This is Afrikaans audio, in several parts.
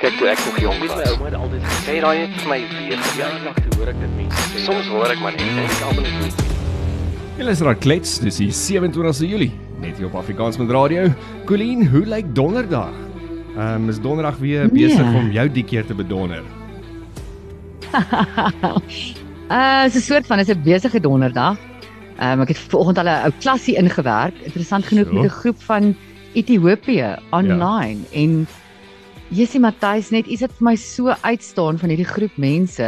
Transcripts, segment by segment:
Kyk toe ek nog jonk was. my ouma het altyd gesê, Sê daai het vir my weer ja, te hoor ek dit mense sê. Soms hoor ek maar net en ek almal net. Julle is raak klets, dis die 27ste Julie, net hier op Afrikaans met radio. Colleen, hoe lyk donderdag? Ehm um, is donderdag weer Nee. besig om jou die keer te bedonder. Uh, is 'n soort van is 'n besige donderdag. Um, ek het vanoggend al 'n ou klasie ingewerk. Interessant genoeg So. met 'n groep van Ethiopië online ja. en Jessie Matthys net iets wat vir my so uitstaan van hierdie groep mense.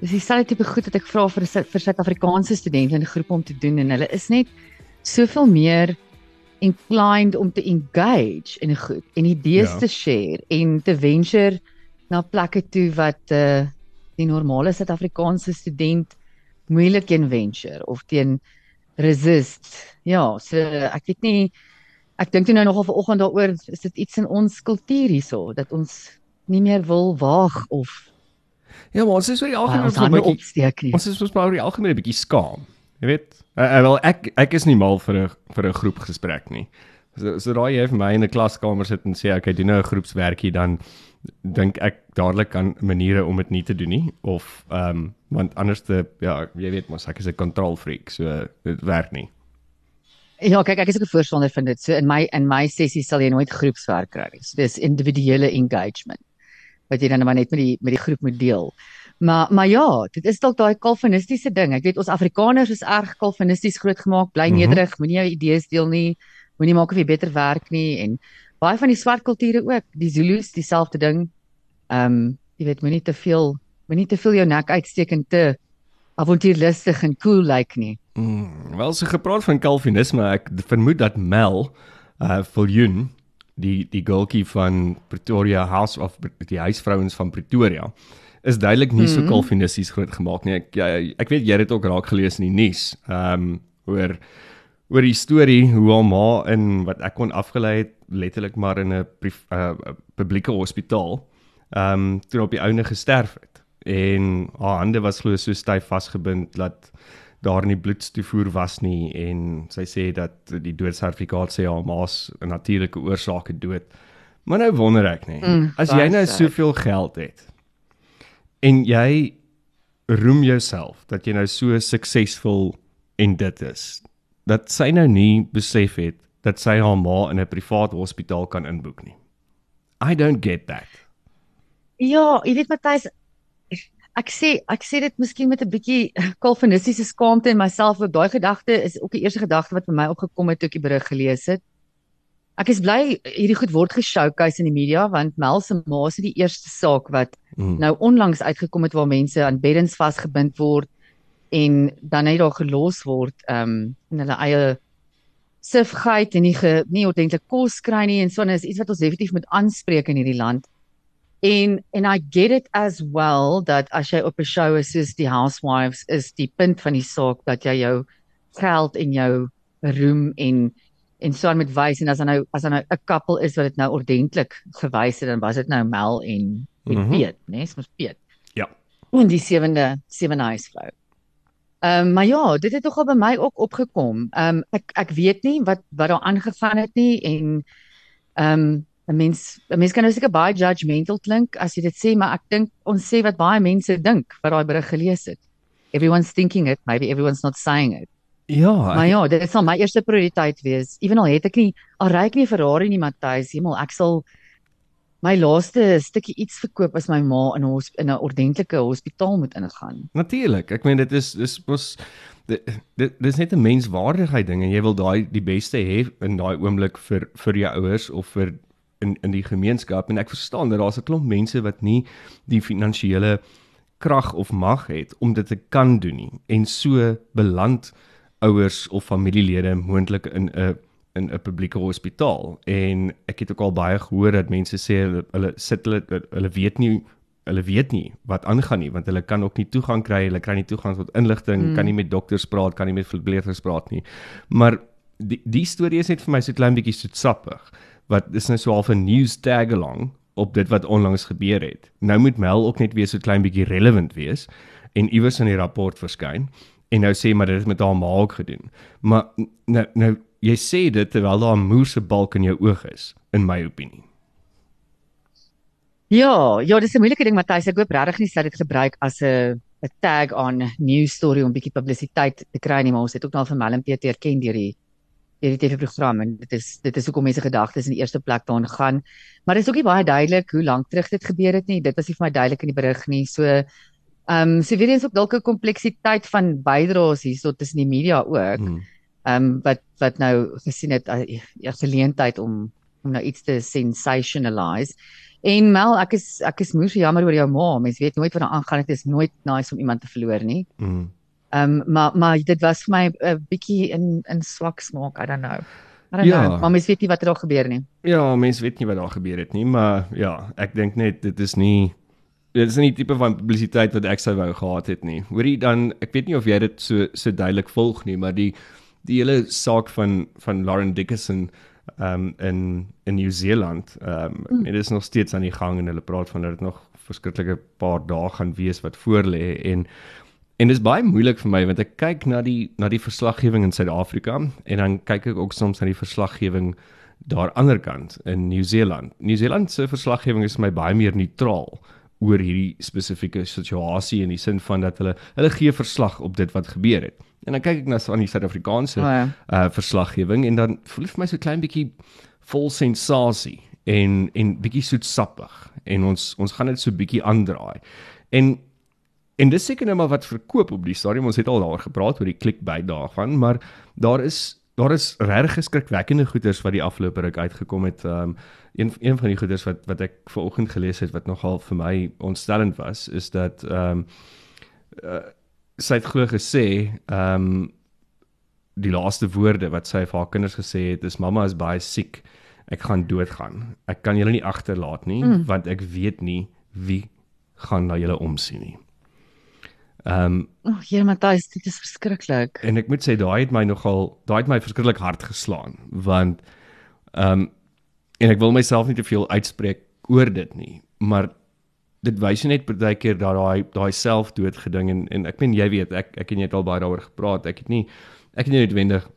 Dis dieselfde tipe goed wat ek vra vir vir Suid-Afrikaanse studente in 'n groep om te doen en hulle is net soveel meer inclined om te engage in 'n goed en idees Ja. te share en te venture na plekke toe wat uh die normale Suid-Afrikaanse student moeilik teen venture of teen resist. Ja, so ek weet nie ek dink toe nou nogal vanoggend daaroor is dit iets in ons kultuur hierso dat ons nie meer wil waag of Ja, maar ons is oor die algemeen ons hande bietjie opsteek nie. ons is mos maar oor die algemeen 'n bietjie skaam. Jy weet, uh, uh, wel ek ek is nie mal vir 'n vir 'n groepgesprek nie. So so daai jy vir my in 'n klaskamer sit en sê okay, doen nou 'n groepswerkie dan dink ek dadelik aan maniere om dit nie te doen nie of ehm um, want anders te ja, jy weet mos ek is 'n kontrolfreak, so dit werk nie. Ja, kyk, ek is ook 'n voorstander van dit. So in my in my sessies sal jy nooit groepswerk kry nie. So dis individuele engagement wat jy dan maar net met die met die groep moet deel. Maar maar ja, dit is dalk daai kalvinistiese ding. Ek weet ons Afrikaners is erg kalvinisties grootgemaak, bly Mhm. nederig, moenie jou idees deel nie, moenie maak of jy beter werk nie en baie van die swart kulture ook, die Zulus dieselfde ding. Ehm, um, jy weet moenie te veel moenie te veel jou nek uitsteek en te avontuurlustig en cool lyk like nie. Mm, wel so gepraat van Calvinisme, ek vermoed dat Mel uh Viljoen die die girltjie van Pretoria House of die huisvrouens van Pretoria is duidelik nie so Mhm. Calvinisties groot gemaak nie. Ek ja, ek weet jy het dit ook raak gelees in die nuus. Ehm um, oor oor die storie hoe haar ma in wat ek kon afgelei het letterlik maar in 'n uh, publieke hospitaal ehm um, toe op die ouene gesterf het en haar hande was glo so styf vasgebind dat daar nie bloedstoevoer was nie en sy sê dat die doodsertifikaat sê haar ma's 'n natuurlike oorsake dood. Maar nou wonder ek nê, Mm, as jy nou soveel geld het en jy roem jouself dat jy nou so suksesvol en dit is dat sy nou nie besef het dat sy haar ma in 'n privaat hospitaal kan inboek nie. I don't get that. Ja, jy weet Matthys, ek sê ek sê dit miskien met 'n bietjie kalvinistiese skaamte in myself ook. Daai gedagte is ook die eerste gedagte wat by my opgekom het toe ek die berig gelees het. Ek is bly hierdie goed word geshowcase in die media want Mel se ma is nie die eerste saak wat Mm. nou onlangs uitgekom het waar mense aan beddens vasgebind word en dan net daar gelos word um in hulle eie sifgeit en nie ge, nie ordentlik kos kry nie en so en is iets wat ons definitief moet aanspreek in hierdie land. En en I get it as well dat as jy op 'n show is soos die Housewives is die punt van die saak dat jy jou geld en jou roem en en so aan met wys en as dan nou as dan nou 'n koppel is wat dit nou ordentlik gewys het dan was dit nou Mel en en Mhm. Piet, né? Nee, mos Piet. Ja. En die sewende sewende huisvrou. Ehm um, maar ja, dit het nogal by my ook opgekom. Ehm um, ek ek weet nie wat wat daar aangegaan het nie en ehm um, 'n mens 'n mens kan nou seker baie judgmental klink as jy dit sê, maar ek dink ons sê wat baie mense dink wat daai berig gelees het. Everyone's thinking it, maybe everyone's not saying it. Ja, Maar ja, dit sal my eerste prioriteit wees. Ewenal het ek nie al ry ek nie Ferrari nie, Matthys, hemel, ek sal my laaste stukkie iets verkoop as my ma in 'n in 'n ordentlike hospitaal moet ingaan. Natuurlik. Ek meen dit is dis mos dit dit dis net 'n menswaardigheid ding en jy wil daai die beste hê in daai oomblik vir vir jou ouers of vir in in die gemeenskap en ek verstaan dat daar's 'n klomp mense wat nie die finansiële krag of mag het om dit te kan doen nie en so beland ouers of familielede moontlik in 'n in 'n publieke hospitaal en ek het ook al baie gehoor dat mense sê hulle, hulle sit hulle hulle weet nie hulle weet nie wat aangaan nie want hulle kan ook nie toegang kry, hulle kry nie toegang tot inligting, mm. kan nie met dokters praat, kan nie met verpleegsters praat nie. Maar die die storie is net vir my so klein bietjie soetsappig. Wat is nou so half 'n news tag along op dit wat onlangs gebeur het. Nou moet Mel ook net weer so klein bietjie relevant wees en iewers in die rapport verskyn en nou sê maar dit het met haar ma ook gedoen. Maar nou nou jy sê dit terwyl daar 'n moerse balk in jou oog is in my opinie. Ja, ja, dis 'n moeilike ding Matthys. Ek hoop regtig nie dat dit gebruik as 'n 'n tag on news story om bietjie publisiteit te kry nie, maar ons het ook nou van Mellem Peter erken deur die deur die TV-program en dit is dit is hoekom mense gedagtes in die eerste plek daarin gaan. Maar dit is ook nie baie duidelik hoe lank terug dit gebeur het nie. Dit was nie vir my duidelik in die berig nie. So ehm um, so weer eens ook dalk 'n kompleksiteit van bydraes hierso tussen die media ook. Ehm Hmm. um, wat wat nou gesien het 'n uh, geleentheid om om nou iets te sensationalize. En Mel, ek is ek is moeë jammer oor jou ma. Mens weet nooit wat daar aangaan. Dit is nooit nice om iemand te verloor nie. Hmm. Ehm um, maar maar dit was vir my 'n uh, bietjie in in swak smaak. I don't know. I don't Ja. know. Maar mens weet nie wat er daar gebeur nie. Ja, mense weet nie wat daar gebeur het nie, maar ja, ek dink net dit is nie dit is nie die tipe van publisiteit wat ek sou wou gehad het nie. Hoorie dan, ek weet nie of jy dit so so duidelik volg nie, maar die die hele saak van van Lauren Dickinson um in in Nieu-Seeland, um mm. dit is nog steeds aan die gang en hulle praat van dat dit nog verskriklike paar dae gaan wees wat voorlê en En dit is baie moeilik vir my want ek kyk na die na die verslaggewing in Suid-Afrika en dan kyk ek ook soms na die verslaggewing daar ander kant in Nieu-Seeland. Nieu-Seeland se verslaggewing is vir my baie meer neutraal oor hierdie spesifieke situasie in die sin van dat hulle hulle gee verslag op dit wat gebeur het. En dan kyk ek na aan die Suid-Afrikaanse Oh, ja. uh verslaggewing en dan voel dit vir my so klein bietjie vol sensasie en en bietjie soetsappig en ons ons gaan dit so bietjie aandraai. En en dis seker nou maar wat verkoop op die stadium. Ons het al daar gepraat oor die clickbait daarvan, maar daar is daar is regtig geskrikwekkende goeders wat die afgelope ruk uitgekom het. Um een een van die goeders wat wat ek vanoggend gelees het wat nogal vir my ontstellend was, is dat um uh, sy het glo gesê um die laaste woorde wat sy vir haar kinders gesê het is mamma is baie siek. Ek gaan doodgaan. Ek kan julle nie agterlaat nie mm. want ek weet nie wie gaan na julle omsien nie. Ehm um, O, oh, Here Matthys, dit is verskriklik. en ek moet sê daai het my nogal daai het my verskriklik hard geslaan want ehm um, en ek wil myself nie te veel uitspreek oor dit nie, maar dit wys net partykeer dat daai daai selfdood geding en en ek meen jy weet ek ek en jy het al baie daaroor gepraat. Ek het nie ek het nie noodwendig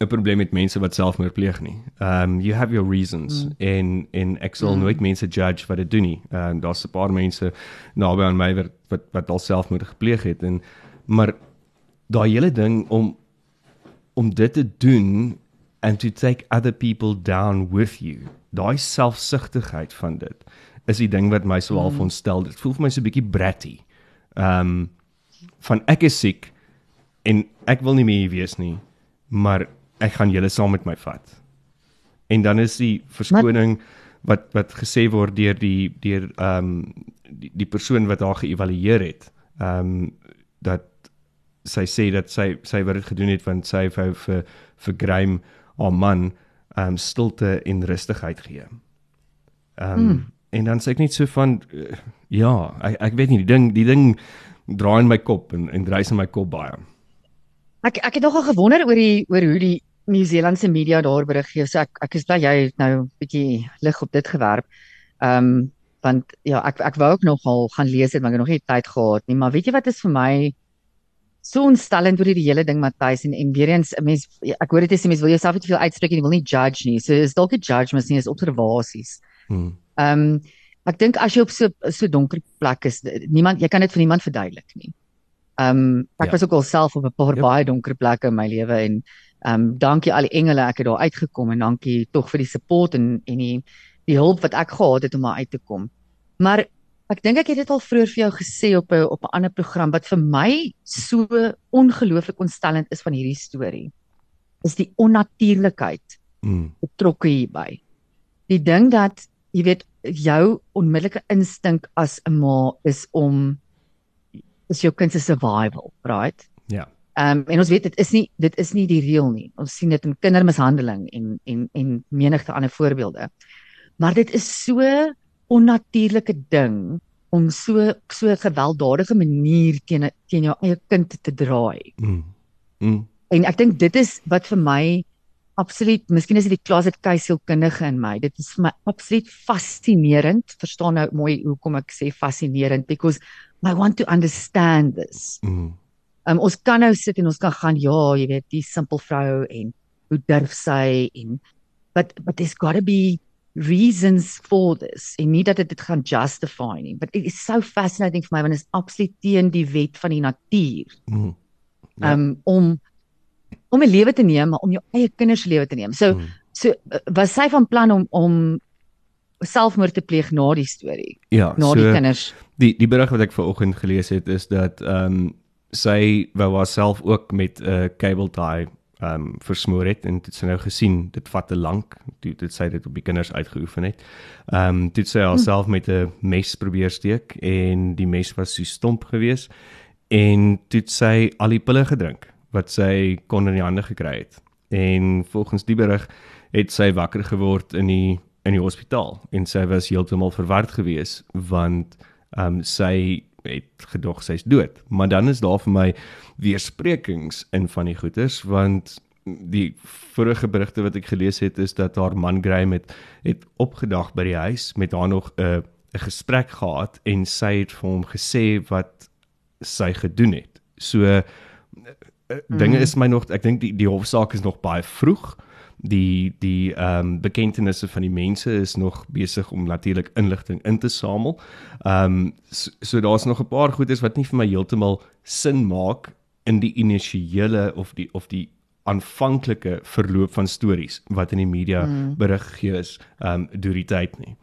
'n probleem met mense wat selfmoord pleeg nie. Um you have your reasons mm. en en ek sal mm. nooit mense judge wat dit doen nie. En daar's 'n paar mense naby aan my wat wat, wat al selfmoord gepleeg het en maar daai hele ding om om dit te doen and to take other people down with you. Daai selfsugtigheid van dit is die ding wat my so half mm. ontstel. Dit voel vir my so 'n bietjie bratty. Um van ek is siek en ek wil nie meer hier wees nie, maar ek gaan julle saam met my vat. En dan is die verskoning wat wat gesê word deur die deur ehm um, die, die persoon wat haar geëvalueer het. Ehm um, dat sy sê dat sy sy wat dit gedoen het want sy wou vir vir Graham haar man ehm um, stilte en rustigheid gee. Ehm um, mm. en dan sê ek net so van uh, ja, ek ek weet nie die ding die ding draai in my kop en en dryf in my kop baie. Ek ek het nogal gewonder oor die oor hoe die Nieu-Seelandse media daar berig gee. So ek ek is bly jy het nou 'n bietjie lig op dit gewerp. Ehm um, want ja, ek ek wou ook nogal gaan lees het, maar ek het nog nie tyd gehad nie, maar weet jy wat is vir my so ontstellend oor hierdie hele ding Matthys en en weer eens 'n mens ek hoor dit is 'n mens wil jouself nie te veel uitspreek en jy wil nie judge nie. So is dalk 'n judgment nie, is observasies. Hmm. Ehm um, ek dink as jy op so so donker plek is, niemand jy kan dit vir niemand verduidelik nie. Ehm um, ek Ja. was ook al self op 'n paar Yep. baie donker plekke in my lewe en ehm um, dankie al die engele ek het daar uitgekom en dankie tog vir die support en en die die hulp wat ek gehad het om daar uit te kom. Maar ek dink ek het dit al vroeër vir jou gesê op 'n op 'n ander program wat vir my so ongelooflik ontstellend is van hierdie storie. Is die onnatuurlikheid Hmm. betrokke hierby. Die ding dat jy weet jou onmiddellike instink as 'n ma is om is jou kind se survival, right? Ja. Ehm um, en ons weet dit is nie dit is nie die reël nie. Ons sien dit in kindermishandeling en en en menigte ander voorbeelde. Maar dit is so onnatuurlike ding om so so 'n gewelddadige manier teen teen jou eie kind te draai. Hmm. Hmm. En ek dink dit is wat vir my absoluut, miskien is dit die closet keisielkundige in my. Dit is vir my absoluut fascinerend. Verstaan nou mooi hoekom ek sê fascinerend because I want to understand this. Hmm. Um, ons kan nou sit en ons kan gaan ja, jy weet, die simpel vrou en hoe durf sy en but but there's got to be reasons for this en nie dat dit dit gaan justify nie. But it is so fascinating vir my want dit is absoluut teen die wet van die natuur. Mm. Ja. Um om om 'n lewe te neem, maar om jou eie kinders se lewe te neem. So Mm. so uh, was sy van plan om om selfmoord te pleeg na die storie, Ja, na so die kinders. die die berig wat ek vanoggend gelees het is dat ehm um, sy wou haarself ook met 'n uh, cable tie ehm um, versmoor het en dit sy nou gesien dit vat te lank dit dit sy dit op die kinders uitgeoefen het. Ehm um, dit sy haarself met 'n mes probeer steek en die mes was so stomp geweest en dit sy al die pille gedrink wat sy kon in die hande gekry het. En volgens die berig het sy wakker geword in die in die hospitaal en sy was heeltemal verward geweest want ehm um, sy het gedog sy's dood. Maar dan is daar vir my weersprekings in van die goeters want die vorige berigte wat ek gelees het is dat haar man Graham het het opgedag by die huis met haar nog 'n 'n gesprek gehad en sy het vir hom gesê wat sy gedoen het. So uh, uh, dinge is my nog ek dink die die hofsaak is nog baie vroeg. Die die ehm um, bekendtenisse van die mense is nog besig om natuurlik inligting in te samel. Ehm um, so, so daar's nog 'n paar goedes wat nie vir my heeltemal sin maak in die initiële of die of die aanvanklike verloop van stories wat in die media mm. berig gegee is ehm um, deur die tyd nie.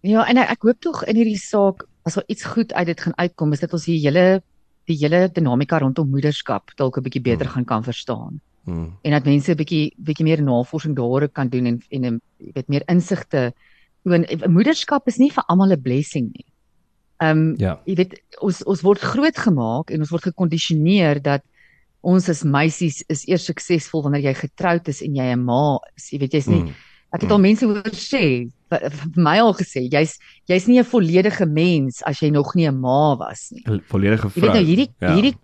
Ja, en ek, ek hoop tog in hierdie saak as daar iets goed uit dit gaan uitkom is dat ons die hele die hele dinamika rondom moederskap dalk 'n bietjie beter Hmm. gaan kan verstaan. Mm. en dat mense 'n bietjie bietjie meer navorsing daaroor kan doen en en jy weet meer insigte oor moederskap is nie vir almal 'n blessing nie. Ehm um, Ja. jy weet ons ons word grootgemaak en ons word gekondisioneer dat ons as meisies is eers suksesvol wanneer jy getroud is en jy 'n ma is. Jy weet jy's nie Mm. ek het al mense hoor sê vir my al gesê jy's jy's nie 'n volledige mens as jy nog nie 'n ma was nie. 'n volledige Jy vrou. weet nou hierdie ja. hierdie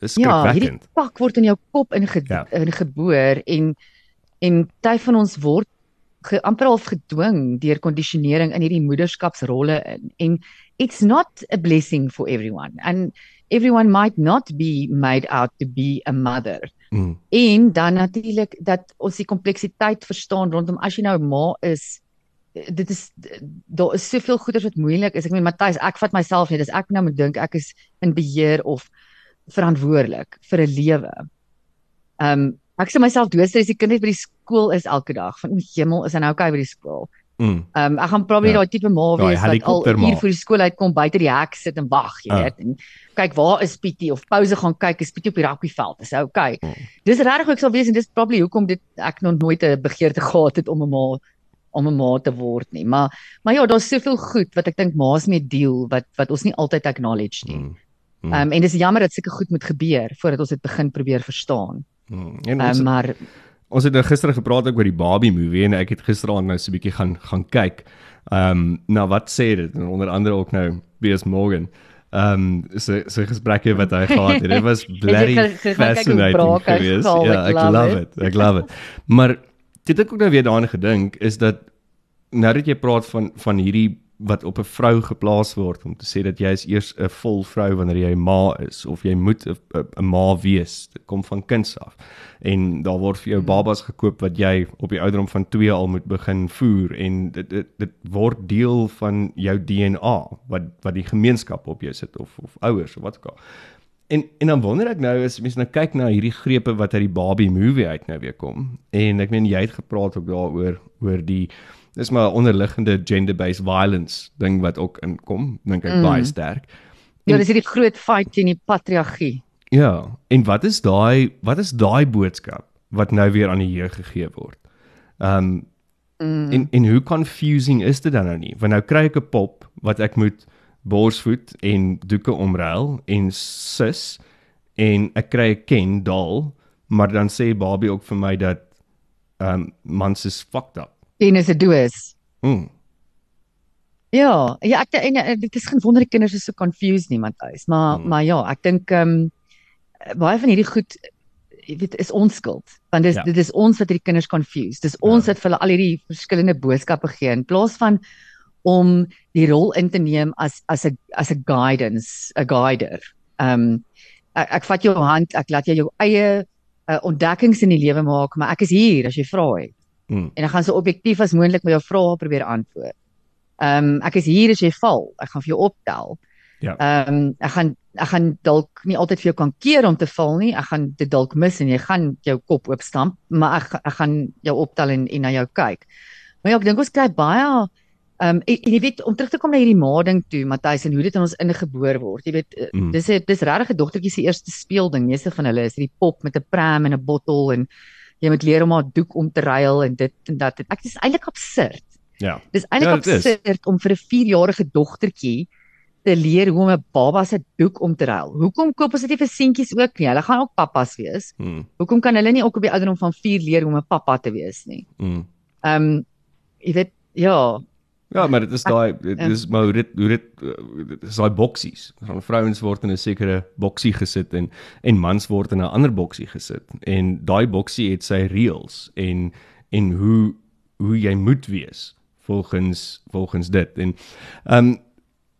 Dis Ja, hierdie pak word in jou kop inge Ja. in geboor en en party van ons word ge, amper al gedwing deur kondisionering in hierdie moederskapsrolle in. En it's not a blessing for everyone and everyone might not be made out to be a mother. Mm. En dan natuurlik dat ons die kompleksiteit verstaan rondom as jy nou 'n ma is dit is daar is soveel goeders wat moeilik is. Ek meen Matthys, ek vat myself net as ek nou moet dink ek is in beheer of verantwoordelik vir 'n lewe. Ehm um, ek sê myself doodstres die kind net by die skool is elke dag van o hemel is hy nou okay by die skool. Mm. Ehm um, ek gaan probably Ja. daai tipe ma wees wat al uur voor die skool uitkom buite die hek sit en wag, jy Ah. weet. En kyk waar is Pietie of pouse gaan kyk is Pietie op die rugbyveld. Dis okay. Mm. Dis regtig ek sal wees en dis probably hoekom dit ek nog nooit 'n begeerte gehad het om 'n ma om 'n ma te word nie. Maar maar ja, daar's soveel goed wat ek dink ma's mee deel wat wat ons nie altyd acknowledge nie. Mm. Mm. Ehm um, en dis jammer dat sulke goed moet gebeur voordat ons dit begin probeer verstaan. Mm. En Ehm ons, um, maar ons het nou gister gepraat ook oor die Barbie movie en ek het gisteraand nou so 'n bietjie gaan gaan kyk. Ehm um, nou wat sê dit en onder andere ook nou Piers Morgan. Ehm um, so so gesprekke wat hy gehad het. Dit was bloody fascinating geweest. Ja, ek ek love it. Ek love it. Maar dit ek ook nou weer daaraan gedink is dat nou dat jy praat van van hierdie wat op 'n vrou geplaas word om te sê dat jy is eers 'n vol vrou wanneer jy ma is of jy moet 'n 'n- 'n ma wees. Dit kom van kinds af. En daar word vir jou babas gekoop wat jy op die ouderdom van 2 al moet begin voer en dit dit, dit word deel van jou DNA wat wat die gemeenskap op jou sit of of ouers of wat ook al. En en dan wonder ek nou as mense nou kyk na hierdie grepe wat uit die Barbie movie uit nou weer kom. En ek meen jy het gepraat ook daaroor oor die dis maar onderliggende gender-based violence ding wat ook inkom, dink ek mm. baie sterk. ja, dis hierdie groot fight teen die patriargie. Ja, en wat is daai wat is daai boodskap wat nou weer aan die jeug gegee word? Ehm um, en en hoe confusing is dit dan nou nie? Want nou kry ek 'n pop wat ek moet borsvoed en doeke omruil en sis en ek kry 'n Ken doll, maar dan sê Barbie ook vir my dat ehm um, mans is fucked up. Tennis 'n doos. Mm. Ja, ja, ek en dit is geen wonder die kinders is so confused nie, Matthys, maar Hmm. maar ja, ek dink ehm um, baie van hierdie goed jy weet is ons skuld. Want dis Ja. dit is ons wat hierdie kinders confused. Dis ons Ja. wat vir hulle al hierdie verskillende boodskappe gee in plaas van om die rol in te neem as as 'n as 'n guidance, 'n guider. Ehm um, ek, ek vat jou hand, ek laat jou jou eie uh, ontdekkings in die lewe maak, maar ek is hier as jy vra het. Mm. en ek gaan so objektief as moontlik met jou vrae probeer antwoord. Ehm um, ek is hier as jy val. Ek gaan vir jou optel. Ja. Ehm um, ek gaan ek gaan dalk nie altyd vir jou kan keer om te val nie. Ek gaan dit dalk mis en jy gaan jou kop oopstamp, maar ek ek gaan jou optel en en na jou kyk. Maar ja, ek dink ons kry baie Ehm um, en, en jy weet om terug te kom na hierdie ma ding toe, Matthys en hoe dit in ons ingeboor word. Jy weet Mm. mm. dis 'n dis regtig 'n dogtertjie se eerste speelding. Meeste van hulle is hierdie pop met 'n pram en 'n bottel en jy moet leer om haar doek om te ruil en dit en dat. Ek dis eintlik absurd. Ja. Dis eintlik Ja, dit is. absurd om vir 'n 4-jarige dogtertjie te leer hoe om 'n baba se doek om te ruil. Hoekom koop ons dit nie vir seentjies ook nie? Hulle gaan ook pappas wees. Mm. Hoekom kan hulle nie ook op die ouderdom van 4 leer hoe om 'n pappa te wees nie? Mm. Ehm um, jy weet ja, Ja, maar dit is daai dit ja. is maar hoe dit hoe dit dit is daai boksies. Van vrouens word in 'n sekere boksie gesit en en mans word in 'n ander boksie gesit. En daai boksie het sy reëls en en hoe hoe jy moet wees volgens volgens dit. En ehm um,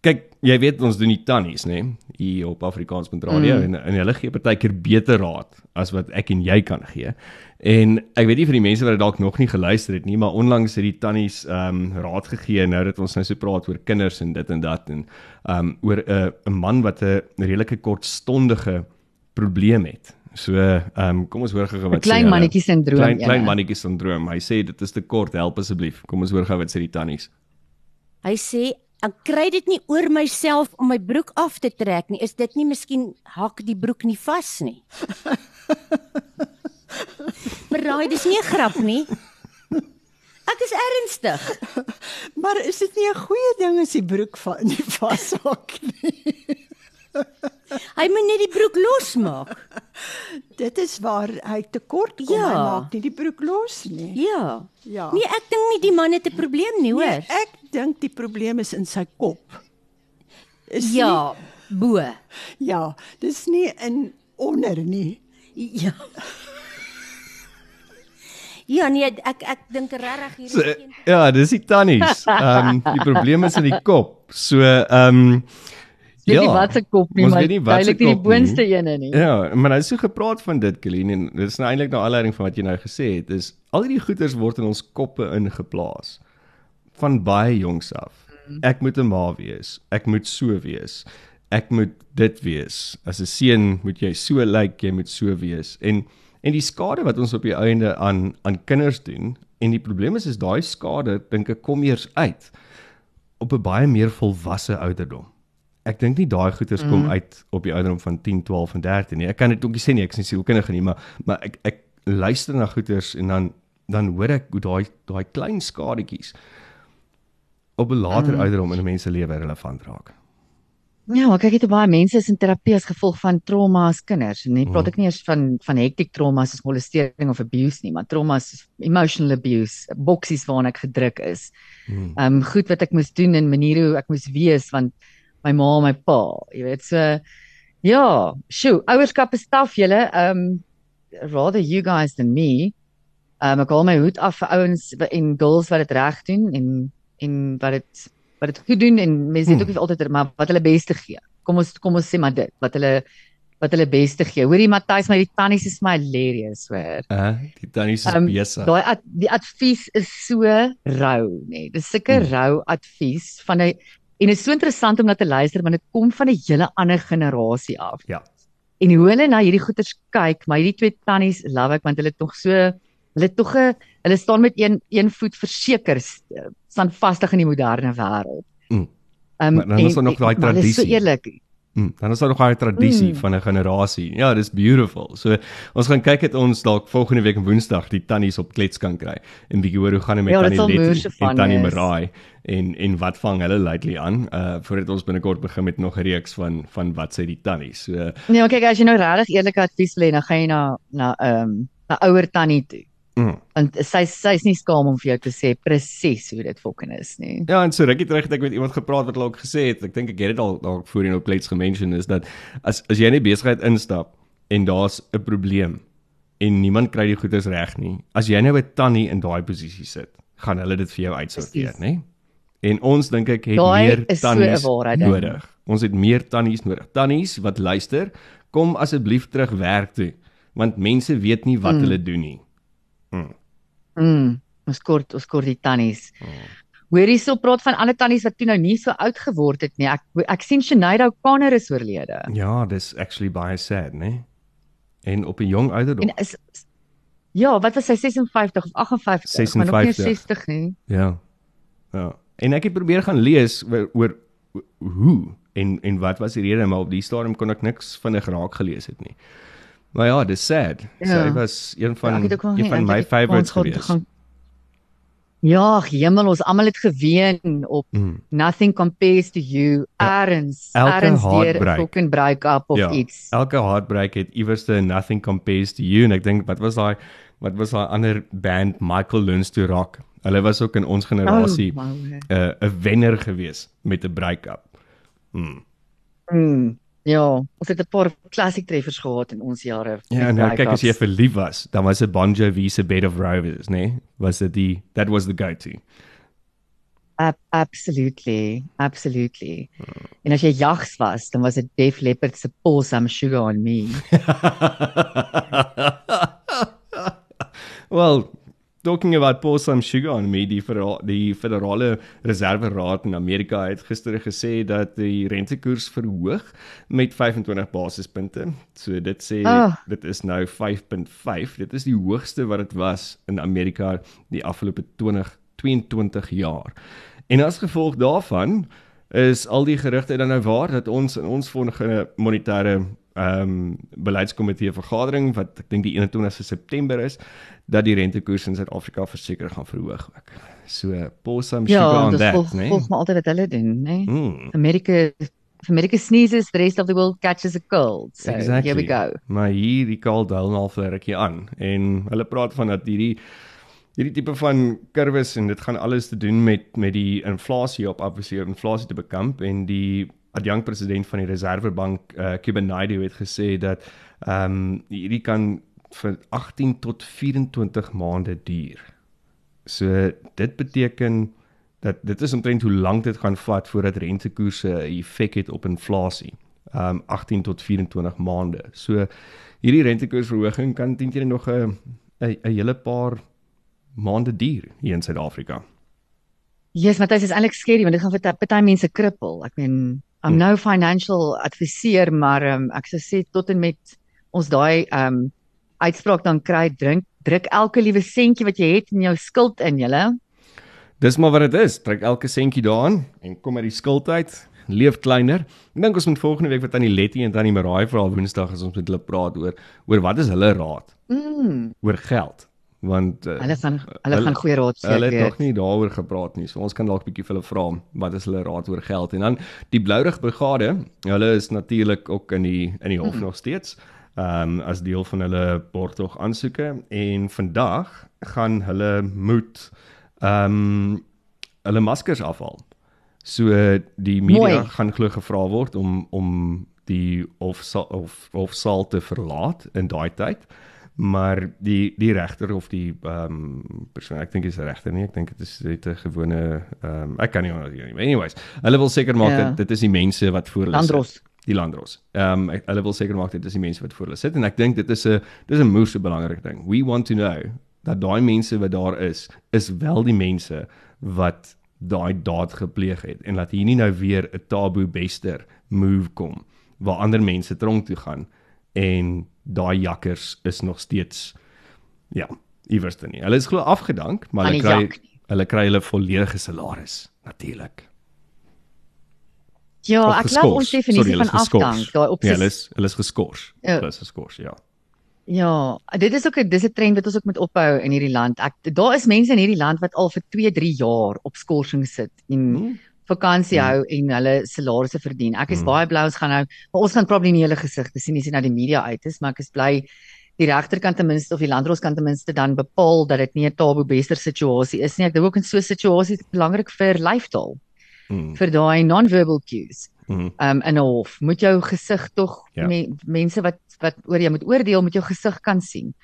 kyk, jy weet ons doen die tannies, nê, nee, hier op Afrikaans.radio mm. en en hulle gee partykeer beter raad as wat ek en jy kan gee. En ek weet nie vir die mense wat dit dalk nog nie geluister het nie, maar onlangs het die tannies ehm um, raad gegee nou dat ons nou so praat oor kinders en dit en dat en ehm um, oor 'n uh, 'n man wat 'n redelike kortstondige probleem het. So ehm um, kom ons hoor gou wat 'n klein mannetjie sindroom. Klein klein ene. mannetjie sindroom. Hy sê dit is te kort, help asseblief. Kom ons hoor gou wat sê die tannies. Hy sê ek kry dit nie oor myself om my broek af te trek nie. Is dit nie miskien hak die broek nie vas nie? maar raai, dis nie 'n grap nie. Ek is ernstig. Maar is dit nie 'n goeie ding as die broek van nie vashak nie? Hy moet net die broek losmaak. Dit is waar hy tekort kom. Ja. Hy maak nie die broek los nie. Ja. Ja. Nee, ek dink nie die man het 'n probleem nie, hoor. Nee, ek dink die probleem is in sy kop. Is ja, bo. Nie, ja, dis nie in onder nie. Ja. Ja, nee, ek ek dink regtig hier So, is geen ja, dis die tannies. Ehm um, die probleem is in die kop. So ehm um, Weet nie wat se kop nie, maar duidelik nie die boonste ene nie. Ja, maar nou so gepraat van dit, Colleen en dit is nou eintlik nou aanleiding van wat jy nou gesê het, is al hierdie goeters word in ons koppe ingeplaas van baie jongs af. Ek moet 'n ma wees. Ek moet so wees. Ek moet dit wees. As 'n seun moet jy so lyk, like, jy moet so wees. En en die skade wat ons op die einde aan aan kinders doen en die probleem is is daai skade dink ek kom eers uit op 'n baie meer volwasse ouderdom. Ek dink nie daai goeters kom Mm. uit op die ouderdom van 10, 12 en 13 nie. Ek kan dit ook nie sê nie, ek is nie sielkundige nie, maar maar ek ek luister na goeters en dan dan hoor ek hoe daai daai klein skadetjies op 'n later Mm. ouderdom in 'n mens se lewe relevant raak. Ja, maar kyk jy te baie mense is in terapie as gevolg van trauma as kinders. En nie praat Mm. ek nie eers van van hectic traumas soos molestering of abuse nie, maar traumas soos emotional abuse, boksies waarna ek gedruk is. Hmm. Ehm um, goed wat ek moes doen en maniere hoe ek moes wees want my ma en my pa, jy weet so ja, sjoe, ouerskap is taaf julle. Um, rather you guys than me. Um, ek haal my hoed af vir ouens en girls wat dit reg doen en en wat dit wat dit goed doen en mense weet Hmm. ook nie altyd maar wat hulle beste gee. Kom ons kom ons sê maar dit, wat hulle wat hulle beste gee. Hoorie Matthys, my die tannies is my hilarious, hoor. Uh, die tannies is Ehm, besig. Daai ad, die advies is so rou, nê. Nee. Dis sulke Hmm. rou advies van 'n en dit is so interessant om na te luister want dit kom van 'n hele ander generasie af. Ja. En hoe hulle na hierdie goeters kyk, maar hierdie twee tannies love ek want hulle het tog so hulle tog 'n hulle staan met een een voet verseker st- staan vastig in die moderne wêreld. Mm. Um, Maar dan is daar nog daai tradisie. So eerlik. Mm, dan is daar nog daai tradisie Mm. van 'n generasie. Ja, dis beautiful. So ons gaan kyk het ons dalk volgende week Woensdag die tannies op klets kan kry en bietjie hoor hoe gaan dit met Ja, tannie Letty en tannie. Marai en en wat vang hulle lately aan? Uh voordat ons binnekort begin met nog 'n reeks van van wat sê die tannies. So Nee, maar kyk as jy nou regtig eerlike advies wil hê, dan gaan jy na na ehm um, na ouer tannie toe. Mm. want sy sy's nie skaam om vir jou te sê presies hoe dit fucking is nie. Ja, en so rukkie terug het ek met iemand gepraat wat ook gesê het. Ek dink ek het dit al dalk voorheen op klets gemention is dat as as jy in 'n besigheid instap en daar's 'n probleem en niemand kry die goeders reg nie. As jy nou 'n tannie in daai posisie sit, gaan hulle dit vir jou uitsorteer, nê? En ons dink ek het Daai meer is so 'n tannies waarheid ding. nodig. Ons het meer tannies nodig. Tannies wat luister, kom asseblief terug werk toe, want mense weet nie wat Mm. hulle doen nie. Mm. Ons kort ons kort die tannies. Hoor hierso praat van ander tannies wat toe nou nie so oud geword het nie. Ek ek sien Sinead O'Connor is oorlede. Ja, dis actually baie sad, né? En op 'n jong ouderdom. En is Ja, wat was sy 56 of 58? Maar nog nie 56. 60 nie. Ja. Ja. En ek het probeer gaan lees oor, oor hoe en en wat was die rede maar op die stadium kon ek niks vinnig raak gelees het nie. Maar ja, dis sad. Ja. Sy was een van Ja, een nie van my favorites gewees. gaan- Ja, hemel, ons almal het geween op Mm. Nothing Compares to You. Erns, elke erns deur 'n fucking break-up of ja, iets. Elke heartbreak het iewers te nothing compares to you en ek dink wat was daai wat was daai ander band Michael Learns to Rock. Hulle was ook in ons generasie Oh, 'n my. uh, 'n wenner gewees met 'n break-up. Mm. Mm, ja, ons het 'n paar classic treffers gehad in ons jare. Ja, met nou kyk as jy verlief was, dan was dit Bon Jovi se Bed of Roses, né? Nee? Was dit die that was the go-to. Ab absolutely, absolutely. En as jy jags was, dan was dit Def Leppard se Pour Some Sugar on Me. well, talking about pour some sugar on me, die federa die federale reserveraad in Amerika het gister gesê dat die rentekoers verhoog met 25 basispunte. So dit sê Ah. dit is nou 5.5. Dit is die hoogste wat dit was in Amerika die afgelope 20 22 jaar. En as gevolg daarvan is al die gerugte dan nou waar dat ons in ons volgende monetêre ehm um, beleidskomitee vergadering wat ek dink die 21ste September is dat die rentekoers in Suid-Afrika verseker gaan verhoog ook. So pause some sugar Ja, on that, volg, né? volg maar altyd wat hulle doen, né? Mm, America if America sneezes, the rest of the world catches a cold. So exactly. here we go. Maar hier die kaal duil al vir 'n rukkie aan en hulle praat van dat hierdie hierdie tipe van kurwes en dit gaan alles te doen met met die inflasie op obviously inflasie te bekamp en die adjunkt president van die Reservebank uh, Cuban Naidu het gesê dat ehm um, hierdie kan vir 18 tot 24 maande duur. So dit beteken dat dit is omtrent hoe lank dit gaan vat voordat rentekoerse 'n effek het op inflasie. Um 18 tot 24 maande. So hierdie rentekoersverhoging kan teen teen nog 'n 'n hele paar maande duur hier in Suid-Afrika. Yes, Matthys is eintlik skerry want dit gaan vir party mense krippel. Ek meen I'm Hmm. no financial adviseur, maar um, ek sou sê tot en met ons daai um uitspraak dan kry, drink druk elke liewe sentjie wat jy het in jou skuld in, julle. Dis maar wat dit is. Trek elke sentjie daaraan en kom uit die skuld uit. Leef kleiner. Ek dink ons moet volgende week wat aan die Letty en tannie Maraai vra Woensdag as ons met hulle praat oor oor wat is hulle raad Mm, oor geld. Want uh, hulle gaan hulle hulle- gaan goeie raad gee. Hulle het nog weet. nie daaroor gepraat nie. So ons kan dalk bietjie vir hulle vra wat is hulle raad oor geld en dan die Blourig Brigade. Hulle is natuurlik ook in die in die hof Hmm. nog steeds. Ehm um, as deel van hulle borgtog aansoeke en vandag gaan hulle moet ehm um, hulle maskers afhaal. So die media Mooi. gaan glo gevra word om om die of of of saal te verlaat in daai tyd. Maar die die regter of die ehm um, persoon ek dink is regter nie, ek dink dit is net 'n gewone ehm um, ek kan nie onthou nie. Anyways, hulle wil seker maak Ja. dat dit is die mense wat voor hulle sit Landros. die landros. Ehm um, hulle wil seker maak dit is die mense wat voor hulle sit en ek dink dit is 'n dis 'n moeë belangrike ding. We want to know dat daai mense wat daar is, is wel die mense wat daai daad gepleeg het en dat hier nie nou weer 'n taboe bester move kom waar ander mense tronk toe gaan en daai jakkers is nog steeds ja, iewers dan nie. Hulle is glo afgedank, maar hulle kry hulle kry hulle volledige salaris natuurlik. Ja, Of ek glo ons Sorry, definisie is van afdank, daai op Ja, hulle is hulle is geskort. Ja. Hulle is geskort, ja. Ja, dit is ook 'n dis 'n trend wat ons ook moet ophou in hierdie land. Ek daar is mense in hierdie land wat al vir 2, 3 jaar op skorsing sit en Hmm. Vakansie Hmm. hou en hulle salarisse verdien. Ek is Hmm. baie bly ons gaan nou, maar ons gaan probably nie hulle gesigte sien as dit nou die media uit is, maar ek is bly die regterkant ten minste of die landroskant ten minste dan bepaal dat dit nie 'n taboe bester situasie is nie. Ek dink ook in so 'n situasie is belangrik vir lyfstaal, Mm. vir daai non-verbal cues. Mm. um in 'n hof moet jou gesig tog Ja. ja. me, mense wat wat oor jou moet oordeel met jou gesig kan sien.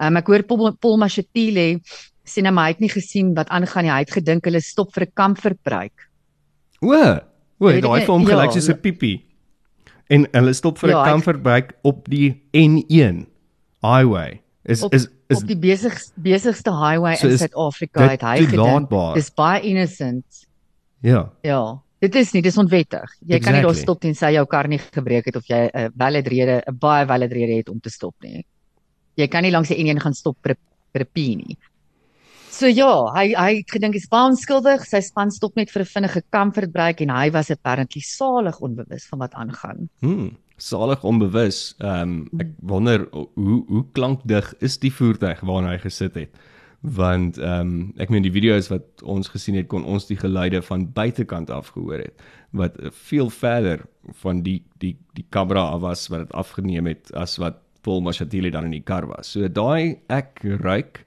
Um ek hoor Paul, Paul Mashatile sê nou maar hy het nie gesien wat aangaan nie. Hy het gedink hulle stop vir 'n kampverbruik. O, o, ek daai vir hom ja, gelyk soos 'n piepie. En hulle stop vir 'n Ja, ek- kampverbruik op die N1 highway Is op, is is op die besig besigste highway So in Suid-Afrika het hy gedink dis baie innocent. ja. Ja. Dit is nie, dis onwettig. Jy kan nie daar Exactly. stop tensy jou kar nie gebreek het of jy 'n uh, valid rede, 'n baie valid rede het om te stop nie. Jy kan nie langs die N1 gaan stop vir 'n- vir 'n P nie. So ja, hy hy het gedink hy's baie onskuldig. Sy span stop net vir 'n vinnige comfort break en hy was apparently salig onbewus van wat aangaan. Hmm, salig onbewus. Ehm um, ek wonder hoe hoe klankdig is die voertuig waarna hy gesit het. Want ehm um, ek meen die video's wat ons gesien het kon ons die geluide van buitekant af gehoor het wat veel verder van die die die kamera af was wat dit afgeneem het as wat Paul Mashatile dan in die kar was. So daai ek ruik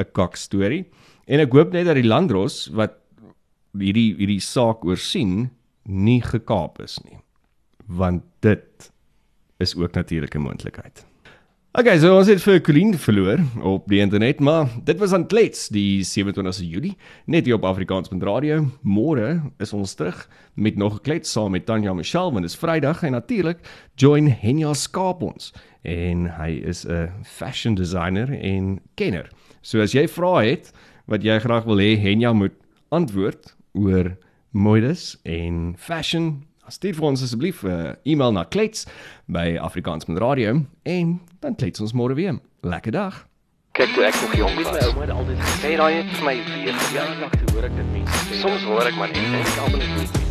'n kak storie en ek hoop net dat die landros wat hierdie hierdie saak oorsien nie gekaap is nie want dit is ook natuurlik 'n moontlikheid. Okay, so ons het vir Colleen verloor op die internet, maar dit was aan klets die 27ste Julie net hier op Afrikaans.radio. Môre is ons terug met nog 'n klets saam met Tanya Michelle want dit is Vrydag en natuurlik join Henya Skaap ons en hy is 'n fashion designer en kenner. So as jy vrae het wat jy graag wil hê Henya moet antwoord oor modes en fashion Stuur vir ons asseblief 'n uh, e-mail na klets by afrikaans.radio en dan klets ons môre weer. Lekker dag. Kyk toe ek nog jong was, my ouma het altyd gesê daai het vir my weer. Ja, ek hoor ek dit mense sê. Soms hoor ek maar net en ek almal net